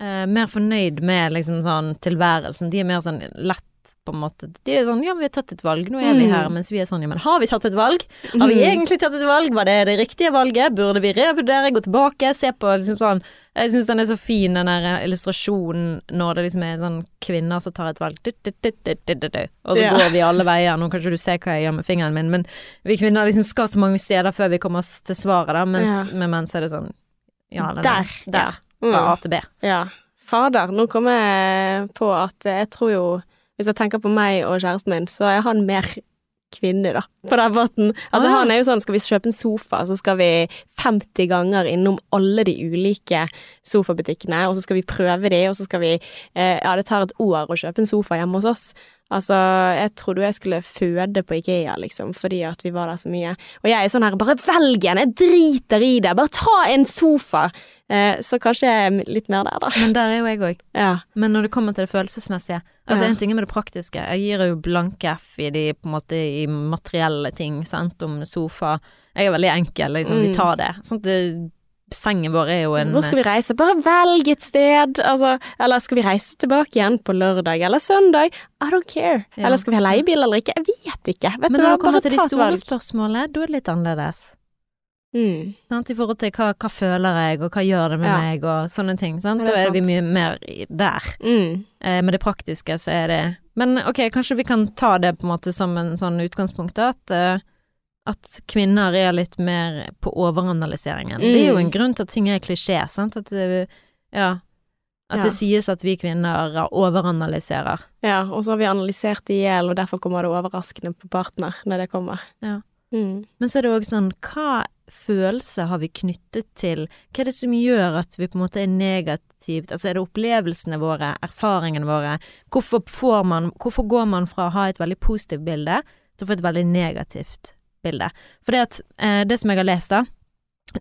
eh, Mer fornøyd med liksom sånn tilværelsen. De er mer sånn lett på en måte De er sånn ja, vi har tatt et valg, nå er vi Mm. her. Mens vi er sånn ja, men har vi tatt et valg? Har vi egentlig tatt et valg? Var det det riktige valget? Burde vi revurdere, gå tilbake, se på liksom sånn Jeg syns den er så fin, den der illustrasjonen når det liksom er sånn kvinner som tar et valg, og så går vi alle veier. Nå kan ikke du se hva jeg gjør med fingeren min, men vi kvinner liksom skal så mange steder før vi kommer oss til svaret, da, mens med så er det sånn Ja, den Der, der. Mm. Fra A til B. Ja. Fader, nå kom jeg på at jeg tror jo Hvis jeg tenker på meg og kjæresten min, så er han mer kvinne, da, på den måten. Altså, Ah, han er jo sånn, skal vi kjøpe en sofa, så skal vi 50 ganger innom alle de ulike sofabutikkene, og så skal vi prøve de, og så skal vi eh, Ja, det tar et år å kjøpe en sofa hjemme hos oss. Altså, jeg trodde jeg skulle føde på Ikea, liksom, fordi at vi var der så mye. Og jeg er sånn her, bare velg en, jeg driter i det, bare ta en sofa! Eh, så kanskje jeg er litt mer der, da. Men der er jo jeg òg. Ja. Men når det kommer til det følelsesmessige Altså Ja. En ting er med det praktiske. Jeg gir jo blanke F i de på en måte i materielle ting, sant, om sofa. Jeg er veldig enkel, liksom. Vi Mm. tar det. Sånn at det, sengen vår er jo en Hvor skal vi reise? Bare velg et sted! Altså, eller skal vi reise tilbake igjen på lørdag eller søndag? I don't care. Ja. Eller skal vi ha leiebil eller ikke? Jeg vet ikke. Vet Men du når det kommer til de store valg. spørsmålene, da er det litt annerledes. Mm. Sant? I forhold til hva, hva føler jeg, og hva gjør det med Ja. meg, og sånne ting. Sant? Er Da er vi mye mer der. Mm. Eh, med det praktiske så er det Men ok, kanskje vi kan ta det på en måte som en sånn utgangspunkt, at, eh, at kvinner er litt mer på overanalyseringen. Det er jo en Mm. grunn til at ting er klisjé, sant, at det, ja, at Ja. det sies at vi kvinner overanalyserer. Ja, og så har vi analysert i hjel, og derfor kommer det overraskende på partner når det kommer. Ja. Mm. Men så er det òg sånn, hva følelse har vi knyttet til Hva er det som gjør at vi på en måte er negativt Altså er det opplevelsene våre, erfaringene våre? Hvorfor får man Hvorfor går man fra å ha et veldig positivt bilde til å få et veldig negativt bilde? For det at eh, Det som jeg har lest, da,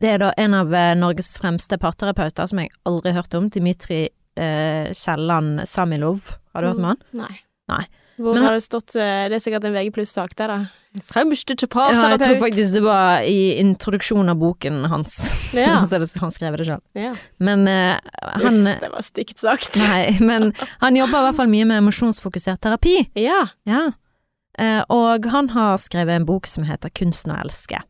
det er da en av eh, Norges fremste parterapeuter som jeg aldri har hørt om, Dimitri eh, Kielland Samilov. Har du hørt om han? Nei. Nei. Hvor Men har det stått eh, Det er sikkert en VG pluss-sak, der, da. Fremste til Ja, jeg tror faktisk det var i introduksjonen av boken hans. Ja. så han skrev det sjøl. Ja. Men uh, han Uff, det var stygt sagt. Nei, men han jobber i hvert fall mye med emosjonsfokusert terapi. Ja. Ja. Eh, og han har skrevet en bok som heter Kunsten å elske.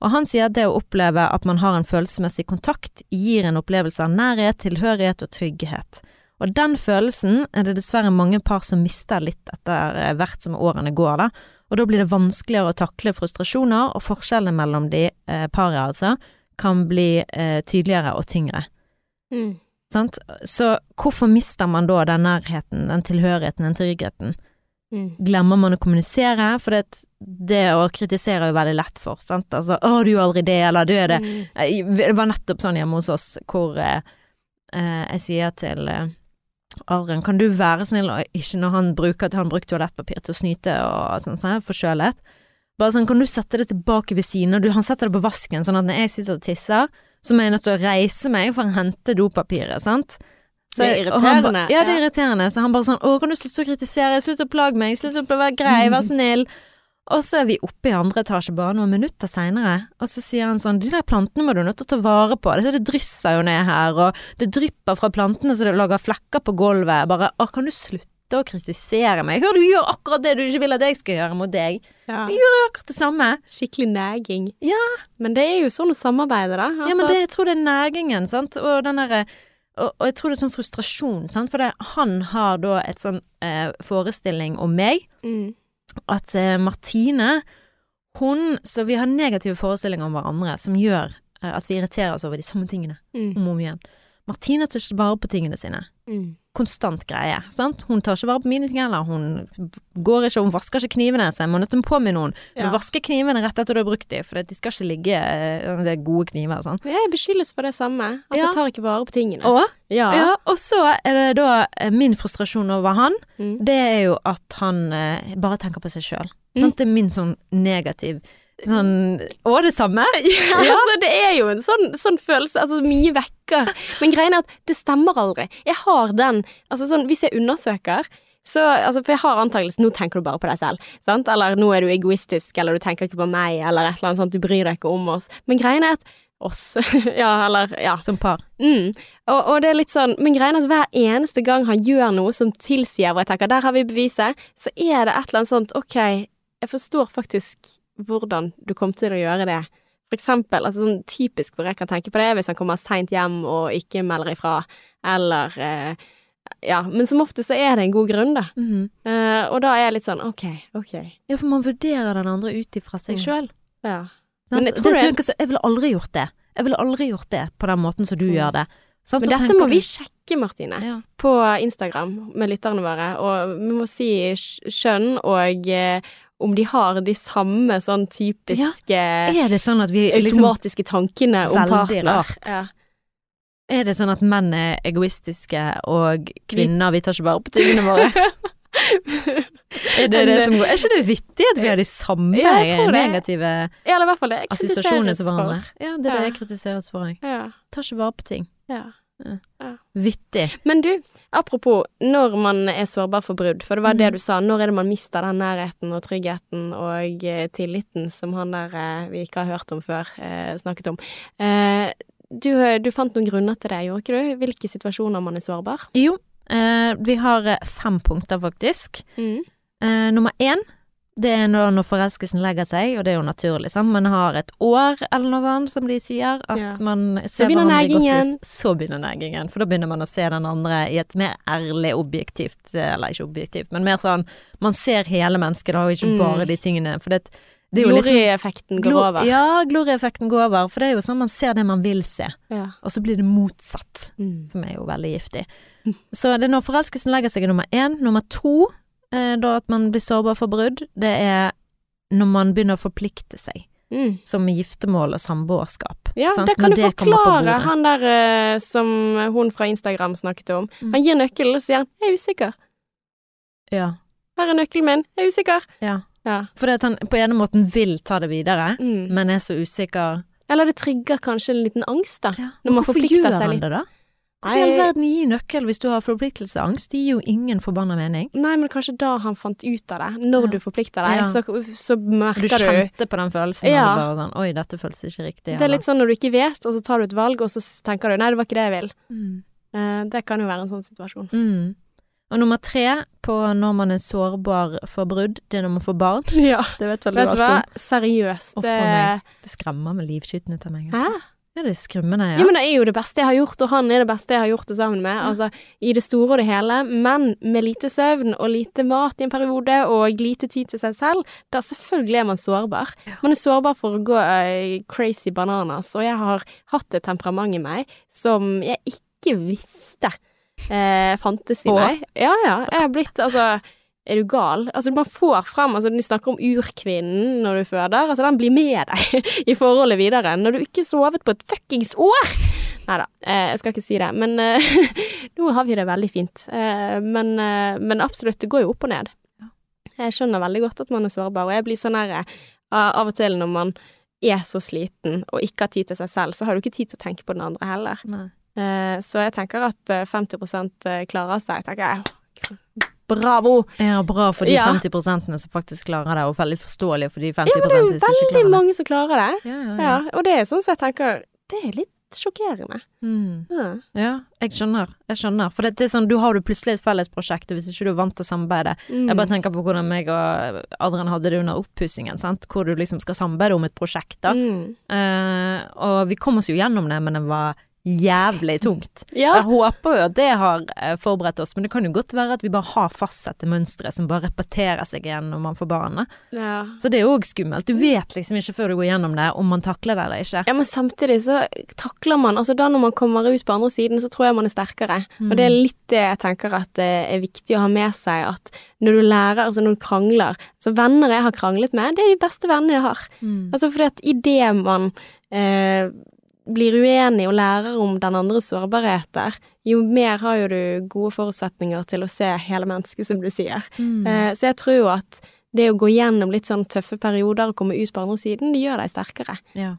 Og han sier at det å oppleve at man har en følelsesmessig kontakt, gir en opplevelse av nærhet, tilhørighet og trygghet. Og den følelsen er det dessverre mange par som mister litt etter eh, hvert som årene går, da. Og da blir det vanskeligere å takle frustrasjoner, og forskjellene mellom de eh, paret, altså, kan bli eh, tydeligere og tyngre. Mm. Sant? Så hvorfor mister man da den nærheten, den tilhørigheten, den tryggheten? Mm. Glemmer man å kommunisere? For det, det å kritisere er jo veldig lett for, sant. Altså 'Å, du er aldri det', eller 'du er det'. Mm. Eh, Det var nettopp sånn hjemme hos oss hvor eh, eh, jeg sier til eh, Adrian, kan du være snill og ikke når han bruker Han brukte toalettpapir til å snyte og sånn, sånn forkjølet. Bare sånn, kan du sette det tilbake ved siden av Han setter det på vasken, sånn at når jeg sitter og tisser, så må jeg nødt til å reise meg for å hente dopapiret, sant. Det er irriterende. ba- Ja, det er irriterende. Så han bare sånn Å, kan du slutte å kritisere? Slutt å plage meg. Slutt å være grei. Vær snill. Og så er vi oppe i andre etasje bare noen minutter seinere, og så sier han sånn De der plantene må du nødt til å ta vare på. Det, det drysser jo ned her, og det drypper fra plantene så det lager flekker på gulvet. Bare Å, kan du slutte å kritisere meg? Hør, du gjør akkurat det du ikke vil at jeg skal gjøre mot deg. Ja. Jeg gjør akkurat det samme. Skikkelig neging. Ja. Men det er jo sånn å samarbeide, da. Ja, men Altså, det, jeg tror det er negingen, sant, og den derre og, og jeg tror det er sånn frustrasjon, sant, for det, han har da et sånn eh, forestilling om meg, mm. at eh, Martine, hun Så vi har negative forestillinger om hverandre som gjør eh, at vi irriterer oss over de samme tingene Mm. om og om igjen. Martine tar ikke vare på tingene sine. Mm. Konstant greie, sant. Hun tar ikke vare på mine ting heller. Hun går ikke, hun vasker ikke knivene, så jeg må nødt til å påminne noen. Ja. Du vasker knivene rett etter du har brukt dem, for de skal ikke ligge eh, Det er gode kniver, sant. Jeg beskyldes for det samme. At Ja. jeg tar ikke vare på tingene. Og ja. Ja, og så er det da eh, min frustrasjon over han, Mm. det er jo at han eh, bare tenker på seg sjøl. Mm. Det er min sånn negativ sånn Å, det samme? Ja, altså, det er jo en sånn, sånn følelse, altså mye vekker. Men greien er at det stemmer aldri. Jeg har den, altså sånn, hvis jeg undersøker, så, altså, for jeg har antakelsen, nå tenker du bare på deg selv, sant? Eller nå er du egoistisk, eller du tenker ikke på meg, eller et eller annet sånt, du bryr deg ikke om oss. Men greien er at oss, ja, eller, ja. Som par. Mm. Og, og det er litt sånn, men greien er at hver eneste gang han gjør noe som tilsier hvor jeg tenker, der har vi beviset, så er det et eller annet sånt, ok, jeg forstår faktisk hvordan du kom til å gjøre det. For eksempel, altså sånn typisk hvor jeg kan tenke på det, hvis han kommer seint hjem og ikke melder ifra, eller eh, Ja, men som ofte så er det en god grunn, da. Eh, og da er jeg litt sånn ok, ok. Ja, for man vurderer den andre ut ifra seg Mm. sjøl. Ja. Men Men jeg, jeg det- jeg ville aldri gjort det. Jeg ville aldri gjort det på den måten som du Mm. gjør det. Sant? Men dette må vi sjekke, Martine. ja. på Instagram med lytterne våre, og vi må si skjønn og eh, om de har de samme sånn typiske det sånn vi liksom automatiske tankene om partner. Ja. Er det sånn at menn er egoistiske, og kvinner vi tar ikke vare på tingene våre? Er det det som går? Er ikke det vittig at vi har de samme Ja, negative Ja, kritiseres til hverandre? Ja, det er det Ja. jeg kritiseres for òg. Ja, Tar ikke vare på ting. ja. Vittig. Men du, apropos når man er sårbar for brudd, for det var mm. det du sa, når er det man mister den nærheten og tryggheten og eh, tilliten som han der eh, vi ikke har hørt om før, eh, snakket om. Eh, du, du fant noen grunner til det, gjorde ikke du? Hvilke situasjoner man er sårbar? Jo, eh, vi har fem punkter, faktisk. Mm. Eh, nummer én, det er når, når forelskelsen legger seg, og det er jo naturlig, sant. Man har et år eller noe sånt, som de sier, at Ja. man Så ser begynner i godt lys. Så begynner negingen. For da begynner man å se den andre i et mer ærlig, objektivt Eller ikke objektivt, men mer sånn Man ser hele mennesket, da, og ikke Mm. bare de tingene. For det, det er jo liksom Glorieffekten går Glo- over. Ja, glorieffekten går over. For det er jo sånn man ser det man vil se, Ja. og så blir det motsatt Mm. som er jo veldig giftig. Så det er når forelskelsen legger seg er nummer én. Nummer to, eh, da at man blir sårbar for brudd, det er når man begynner å forplikte seg, Mm. som giftermål og samboerskap. Ja, sant? det kan Når du det forklare han der eh, som hun fra Instagram snakket om. Mm. Han gir nøkkelen og sier han, 'jeg er usikker'. Ja. Her er nøkkelen min, jeg er usikker. ja. Ja. For det at han på ene måten vil ta det videre, Mm. men er så usikker. Eller det trigger kanskje en liten angst, da. Ja. Når man Hvorfor gjør han det, da? Hvorfor i all verden gi nøkkel hvis du har forpliktelseangst? Det gir jo ingen forbanna mening. nei, men kanskje da han fant ut av det. Når Ja. du forplikter deg, Ja. så, så Du merker du kjente på den følelsen, Ja. og du bare sånn Oi, dette føles ikke riktig. Det er litt sånn når du ikke vet, og så tar du et valg, og så tenker du 'nei, det var ikke det jeg vil'. mm. Eh, det kan jo være en sånn situasjon. Mm. Og nummer tre på når man er sårbar for brudd, det er når man får barn. Ja. Det vet vel du alt om. seriøst. Det, meg. Det skremmer med livskyten ut av meg. hæ? Ja, det er skremmende, Ja. ja. men det er jo det beste jeg har gjort, og han er det beste jeg har gjort det sammen med. Altså, I det store og det hele, men med lite søvn og lite mat i en periode, og lite tid til seg selv, da selvfølgelig er man sårbar. Ja. Man er sårbar for å gå eh, crazy bananas, og jeg har hatt et temperament i meg som jeg ikke visste eh, fantes i meg. Ja, ja. Jeg har blitt, altså er du gal? Altså, man får frem altså, De snakker om urkvinnen når du føder. Altså, den blir med deg i forholdet videre. Når du ikke sovet på et fuckings år! Nei da, eh, jeg skal ikke si det. Men eh, nå har vi det veldig fint. Eh, men, men absolutt, det går jo opp og ned. Jeg skjønner veldig godt at man er sårbar, og jeg blir sånn her av og til når man er så sliten og ikke har tid til seg selv, så har du ikke tid til å tenke på den andre heller. Nei. Så jeg tenker at eh, 50 klarer seg, tenker jeg. Bravo! Ja, bra for de Ja. 50% som faktisk klarer det, og veldig forståelig for de 50 som ikke klarer det. Ja, men det er jo veldig mange som klarer det. Ja, ja, Ja, og det er sånn som jeg tenker Det er litt sjokkerende. Mm. Ja. ja, jeg skjønner. Jeg skjønner. For det, det er sånn, du har du plutselig et felles prosjekt, og hvis ikke du er vant til å samarbeide Mm. Jeg bare tenker på hvordan meg og Adrian hadde det under oppussingen, sant, hvor du liksom skal samarbeide om et prosjekt, da. Mm. Uh, og vi kom oss jo gjennom det, men det var jævlig tungt. Ja. Jeg håper jo at det har eh, forberedt oss, men det kan jo godt være at vi bare har fastsatte mønstre som bare repeterer seg igjen når man får barn. ja. Så det er òg skummelt. Du vet liksom ikke før du går gjennom det om man takler det eller ikke. Ja, men samtidig så takler man Altså da når man kommer ut på andre siden, så tror jeg man er sterkere. Og det er Mm. litt det jeg tenker at det er viktig å ha med seg, at når du lærer, altså når du krangler Så venner jeg har kranglet med, det er de beste vennene jeg har. Mm. Altså fordi at idet man eh, blir uenig og lærer om den andres sårbarheter, jo mer har jo du gode forutsetninger til å se hele mennesket, som du sier. Mm. Eh, så jeg tror jo at det å gå gjennom litt sånn tøffe perioder og komme ut på andre siden, det gjør deg sterkere. Ja.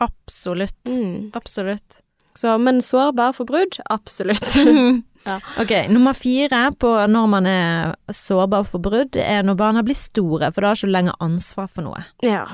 Absolutt. Mm. Absolutt. Så, men sårbar for brudd? Absolutt. Ja. Ok, nummer fire på når man er sårbar for brudd, er når barna blir store, for da har ikke du lenger ansvar for noe. ja.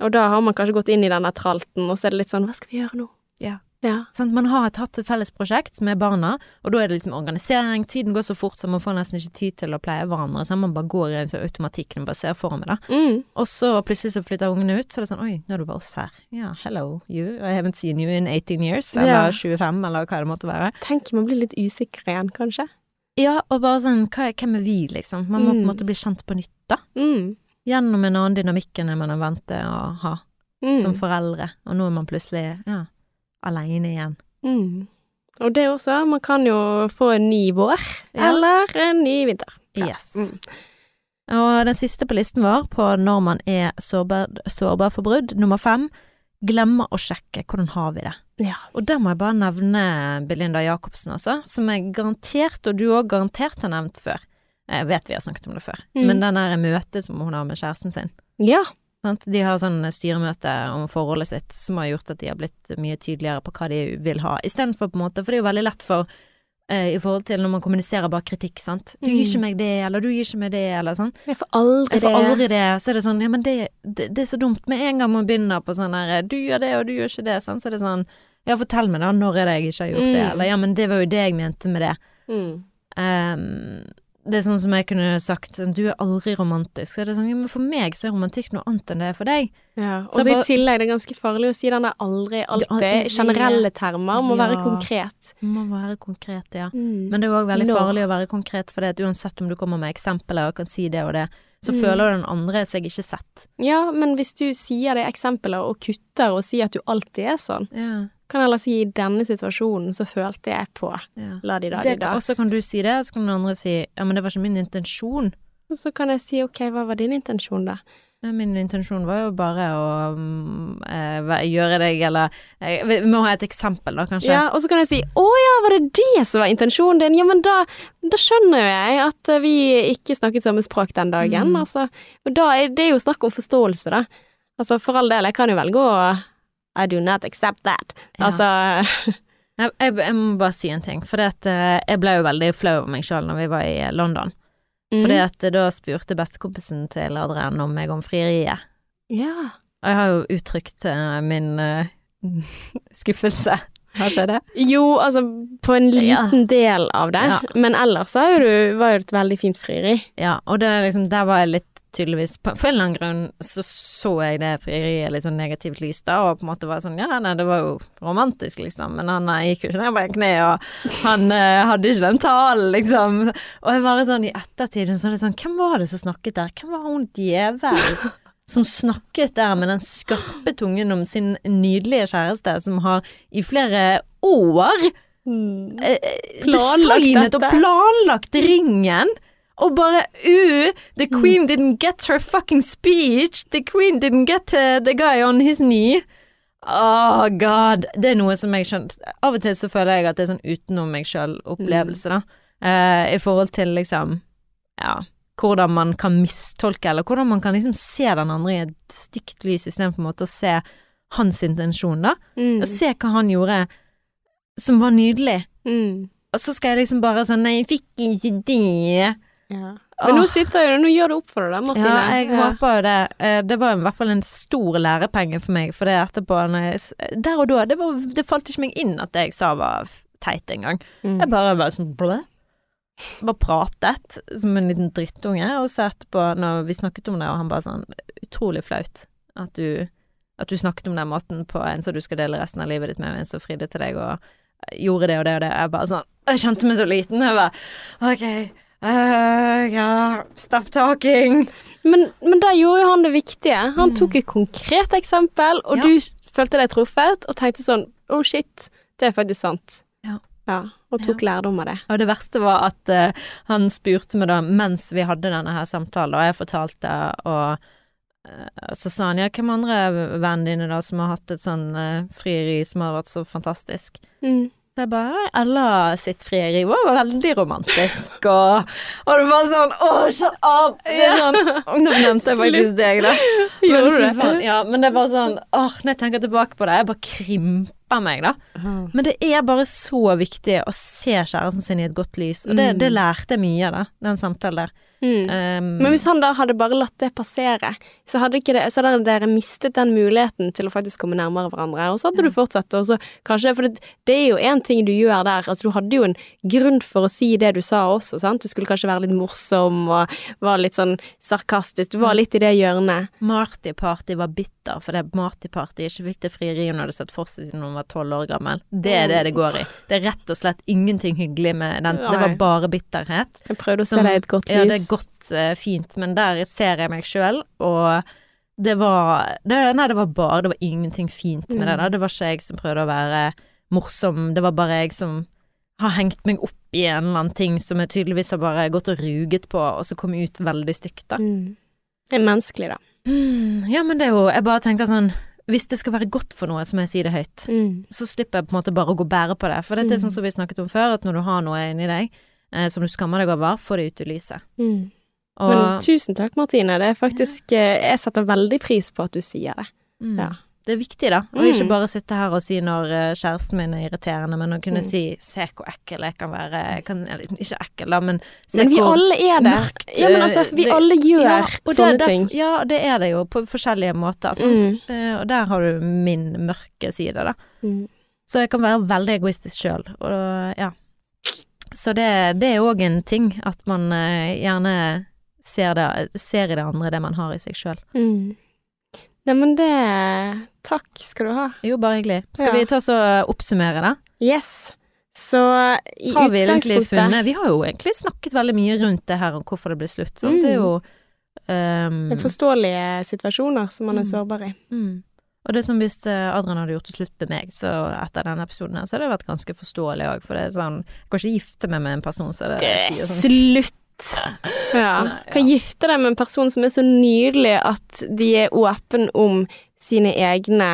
Og da har man kanskje gått inn i denne tralten, og så er det litt sånn hva skal vi gjøre nå? Ja. Ja. Sånn, Man har hatt et felles prosjekt med barna, og da er det liksom organisering, tiden går så fort så man får nesten ikke tid til å pleie hverandre, så man bare går i en sånn automatikk når man bare ser for meg, da. Mm. Og så plutselig så flytter ungene ut, så er det sånn oi, nå er det bare oss her. Ja, hello you, I haven't seen you in 18 years, eller Ja. 25, eller hva det måtte være. Tenk, man blir litt usikker igjen, kanskje. Ja, og bare sånn, hva, hvem er vi, liksom? Man må på en Mm. måte bli kjent på nytt, da. Mm. Gjennom en annen dynamikk enn man er vant til å ha Mm. som foreldre, og nå er man plutselig, ja, aleine igjen. Mm. Og det også, man kan jo få en ny vår, Ja. eller en ny vinter. Ja. Yes. Mm. Og den siste på listen vår på når man er sårbar, sårbar for brudd, nummer fem, glemmer å sjekke hvordan har vi det. Ja. Og der må jeg bare nevne Belinda Jacobsen, altså, som jeg garantert, og du òg garantert har nevnt før. Jeg vet vi har snakket om det før, Mm. men den der møtet som hun har med kjæresten sin. Ja. Sant? De har sånn styremøte om forholdet sitt som har gjort at de har blitt mye tydeligere på hva de vil ha, istedenfor på en måte, for det er jo veldig lett for eh, i forhold til når man kommuniserer bare kritikk, sant. Du gir Mm. ikke meg det, eller du gir ikke meg det, eller sånn. Jeg får aldri Jeg får det. aldri det. Så er det sånn, ja, men det, det, det er så dumt. Med en gang man begynner på sånn her, du gjør det, og du gjør ikke det, sånn, så er det sånn, ja, fortell meg da, når er det jeg ikke har gjort det, Mm. eller ja, men det var jo det jeg mente med det. Mm. Ehm, det er sånn som jeg kunne sagt Du er aldri romantisk. Så er det sånn, ja, men for meg så er romantikk noe annet enn det er for deg. Ja. Og Så i tillegg, det er ganske farlig å si den der aldri, alltid. Er, Generelle termer må være konkret. Må være konkret, ja. Mm. Men det er òg veldig farlig å være konkret, for det uansett om du kommer med eksempler og kan si det og det, så Mm. føler den andre seg ikke sett. Ja, men hvis du sier det eksempelet og kutter og sier at du alltid er sånn, Ja, kan heller si i denne situasjonen så følte jeg på ja. la de da de da. og så kan du si det, så kan den andre si ja, men det var ikke min intensjon. Og så kan jeg si ok, hva var din intensjon da? Min intensjon var jo bare å eh, gjøre deg, eller eh, Vi må ha et eksempel, da, kanskje. Ja, og så kan jeg si å ja, var det det som var intensjonen din? Ja, men da, da skjønner jo jeg at eh, vi ikke snakket samme språk den dagen, Mm. altså. Og da er det jo snakk om forståelse, da. Altså for all del, jeg kan jo velge å I do not accept that. Ja. Altså Jeg, jeg, jeg må bare si en ting, for det at eh, jeg ble jo veldig flau over meg sjøl når vi var i London. mm. Fordi at eh, da spurte bestekompisen til Adrian om meg om frieriet. Ja. Og jeg har jo uttrykt eh, min uh, skuffelse. Har ikke det? Jo, altså på en liten del av det, Ja. men ellers var jo jo et veldig fint frieri. Ja, og det liksom, der var jeg litt tydeligvis på, For en eller annen grunn så så jeg det frieriet litt sånn negativt lys da, og på en måte var sånn Ja, nei, det var jo romantisk, liksom, men han nei, gikk jo ikke ned på en kne, og han eh, hadde ikke den talen, liksom. Og jeg bare sånn i ettertid så er det sånn Hvem var det som snakket der? Hvem var hun djevel? Som snakket der med den skarpe tungen om sin nydelige kjæreste, som har i flere år eh, Planlagt designet og planlagt ringen. Og bare uh, The queen didn't get her fucking speech. The queen didn't get uh, the guy on his knee. Oh god. Det er noe som jeg skjønner Av og til så føler jeg at det er sånn utenom meg sjøl-opplevelse, da. Uh, I forhold til liksom Ja, hvordan man kan mistolke, eller hvordan man kan liksom se den andre i et stygt lys, istedenfor å se hans intensjon, da. Mm. Og se hva han gjorde som var nydelig. Mm. Og så skal jeg liksom bare sånn Nei, jeg fikk ikke det. Ja. Men nå sitter jeg nå gjør det opp for deg Martine. Ja, jeg håper jo det. Eh, Det var i hvert fall en stor lærepenge for meg, for det etterpå når jeg, Der og da, det, var, det falt ikke meg inn at det jeg sa var teit engang. Mm. Jeg bare var sånn blø. Bare pratet som en liten drittunge, og så etterpå, når vi snakket om det, og han bare sånn Utrolig flaut at du, at du snakket om den måten på en som du skal dele resten av livet ditt med, en som fridde til deg og gjorde det og det og det. Jeg bare sånn Jeg kjente meg så liten. Jeg bare OK. Eh, ja, stop talking. Men, men da gjorde jo han det viktige. Han Mm. tok et konkret eksempel, og Ja. du følte deg truffet, og tenkte sånn oh shit, det er faktisk sant. Ja. Ja, og tok lærdom av det. Og det verste var at uh, han spurte meg da mens vi hadde denne her samtalen, og jeg fortalte, og uh, så sa han ja, hvem andre vennene dine da som har hatt et sånn frieri som har vært så fantastisk? Mm. Så jeg bare Ella sitt frieri var veldig romantisk, og, og det var sånn Å, shut up! Det er sånn, Nå nevnte jeg faktisk deg, da. Men, faen, ja, men det bare sånn Åh, når jeg tenker tilbake på det, jeg bare krymper meg, da. Men det er bare så viktig å se kjæresten sin i et godt lys, og det, Mm. det lærte jeg mye av, den samtalen der. Mm. Um, Men hvis han da hadde bare latt det passere, så hadde, det, så hadde dere mistet den muligheten til å faktisk komme nærmere hverandre, og så hadde du fortsatt, og så kanskje For det, det er jo én ting du gjør der, altså du hadde jo en grunn for å si det du sa også, sant, du skulle kanskje være litt morsom og var litt sånn sarkastisk, du var litt i det hjørnet. Marty Party var bitter fordi Marty Party ikke fikk det frieriet hun hadde sett for seg siden hun var tolv år gammel. Det er det det går i. Det er rett og slett ingenting hyggelig med den. Det var bare bitterhet. Jeg prøvde å se deg i et godt lys. Ja, det godt, eh, fint, men der ser jeg meg sjøl, og det var det, Nei, det var bare Det var ingenting fint med det. da Det var ikke jeg som prøvde å være morsom, det var bare jeg som har hengt meg opp i en eller annen ting som jeg tydeligvis har bare gått og ruget på, og så kom ut veldig stygt, da. Mm. Det er menneskelig, da. Mm, ja, men det er jo Jeg bare tenker sånn Hvis det skal være godt for noe, så må jeg si det høyt. Mm. Så slipper jeg på en måte bare å gå og bære på det. For dette er Mm. sånn som vi snakket om før, at når du har noe inni deg eh, som du skammer deg over, få det ut i lyset. Mm. Og Men tusen takk, Martine. Det er faktisk ja. Jeg setter veldig pris på at du sier det. mm, ja. det er viktig, da. Å ikke Mm. bare sitte her og si når eh, kjæresten min er irriterende, men å kunne Mm. si 'se hvor ekkel jeg kan være', jeg kan, ikke ekkel, da, men se Men vi hvor alle er det. mørkt, Ja, men altså, vi det- alle gjør ja, sånne der, ting. Ja, det er det jo, på forskjellige måter. Mm. Eh, og der har du min mørke side, da. Mm. Så jeg kan være veldig egoistisk sjøl, og ja. Så det, det er òg en ting, at man eh, gjerne ser, det, ser i det andre det man har i seg sjøl. Mm. Neimen, det Takk skal du ha. Jo, bare hyggelig. Skal Ja. vi ta så oppsummere, da? Yes. Så i Har vi utgangspunktet funnet Vi har jo egentlig snakket veldig mye rundt det her om hvorfor det ble slutt. Sant? Det er jo um, Det er forståelige situasjoner som man er Mm. sårbar i. mm. Og det som hvis eh, Adrian hadde gjort det slutt med meg, så etter denne episoden her, så hadde det vært ganske forståelig òg, for det er sånn Jeg kan ikke gifte meg med en person som det, Det sier sånn Slutt! Ja. Nei, Kan gifte deg med en person som er så nydelig at de er åpen om sine egne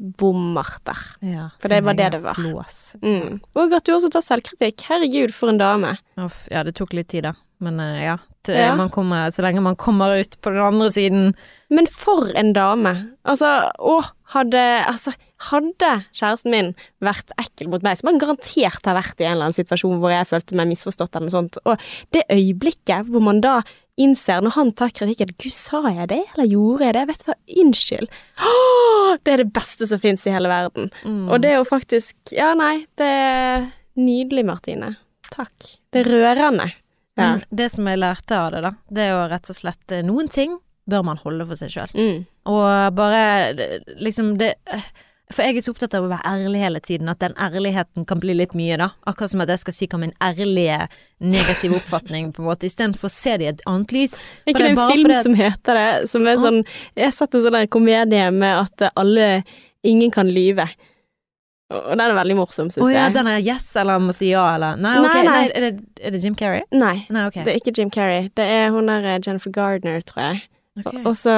bommerter. Ja, For det var det det var. Flås. Mm. Og at du også tar selvkritikk. Herregud, for en dame. Uff, ja, det tok litt tid, da. Men eh, ja. Det, Ja. Man kommer, så lenge man kommer ut på den andre siden Men for en dame. Altså, å, hadde Altså, hadde kjæresten min vært ekkel mot meg, som han garantert har vært i en eller annen situasjon hvor jeg følte meg misforstått eller noe sånt, og det øyeblikket hvor man da innser, når han tar kritikken Gud, sa jeg det, eller gjorde jeg det? Vet du hva, unnskyld. Åh, det er det beste som fins i hele verden. mm. Og det er jo faktisk Ja, nei, det er nydelig, Martine. Takk. Det er rørende. Ja. Men det som jeg lærte av det, da, det er jo rett og slett eh, Noen ting bør man holde for seg sjøl. Mm. Og bare liksom det For jeg er så opptatt av å være ærlig hele tiden, at den ærligheten kan bli litt mye, da. Akkurat som at jeg skal si hva min ærlige negative oppfatning, på en måte, istedenfor å se det i et annet lys. Er ikke det en film det... som heter det? Som er sånn Jeg har sett en sånn komedie med at alle Ingen kan lyve. Og den er veldig morsom, Å oh, ja, jeg. den er yes, eller må si ja, eller Nei, ok, nei. nei, er, det, er det Jim Carrey? Nei, Nei, okay. det er ikke Jim Carrey. Det er hun der Jennifer Gardner, tror jeg. Okay. Og så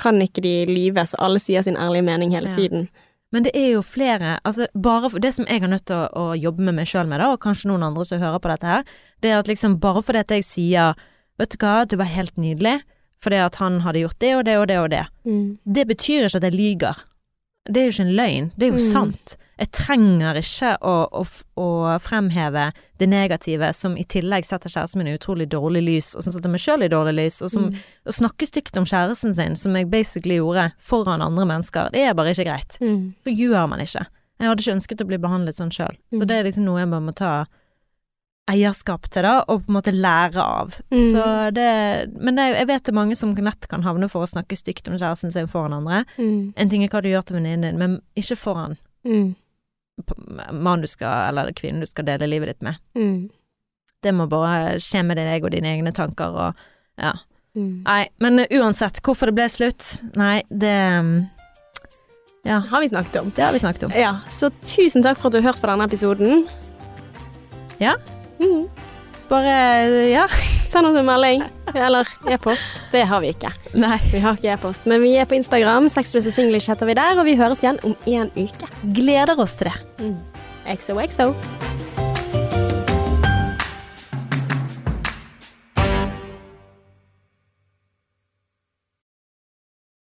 kan ikke de lyve, så alle sier sin ærlige mening hele Ja. tiden. Men det er jo flere Altså, bare for Det som jeg er nødt til å, å jobbe med meg sjøl med, da, og kanskje noen andre som hører på dette her, det er at liksom bare fordi jeg sier Vet du hva, du var helt nydelig, fordi at han hadde gjort det og det og det og det, Mm. det betyr ikke at jeg lyger. Det er jo ikke en løgn, det er jo Mm. sant. Jeg trenger ikke å, å, å fremheve det negative som i tillegg setter kjæresten min i utrolig dårlig lys, og som setter meg sjøl i dårlig lys, og som Mm. å snakke stygt om kjæresten sin, som jeg basically gjorde foran andre mennesker, det er bare ikke greit. Mm. Så gjør man ikke. Jeg hadde ikke ønsket å bli behandlet sånn sjøl. Så Mm. det er liksom noe jeg bare må ta eierskap til, da, og på en måte lære av. Mm. Så det Men det, jeg vet det er mange som lett kan havne for å snakke stygt om kjæresten sin foran andre. Mm. En ting er hva du gjør til venninnen din, men ikke foran Mm. mannen du skal, eller kvinnen du skal dele livet ditt med. Mm. Det må bare skje med deg og dine egne tanker og ja. Mm. Nei, men uansett, hvorfor det ble slutt? Nei, det um, Ja, Har vi snakket om. det har vi snakket om. Ja, så tusen takk for at du har hørt på denne episoden. Ja. Mhm. Bare ja. Send oss en melding, eller e-post. Det har vi ikke. Nei. Vi har ikke e-post, men vi er på Instagram. Sexless singlish heter vi der, og vi høres igjen om en uke. Gleder oss til det. XOXO.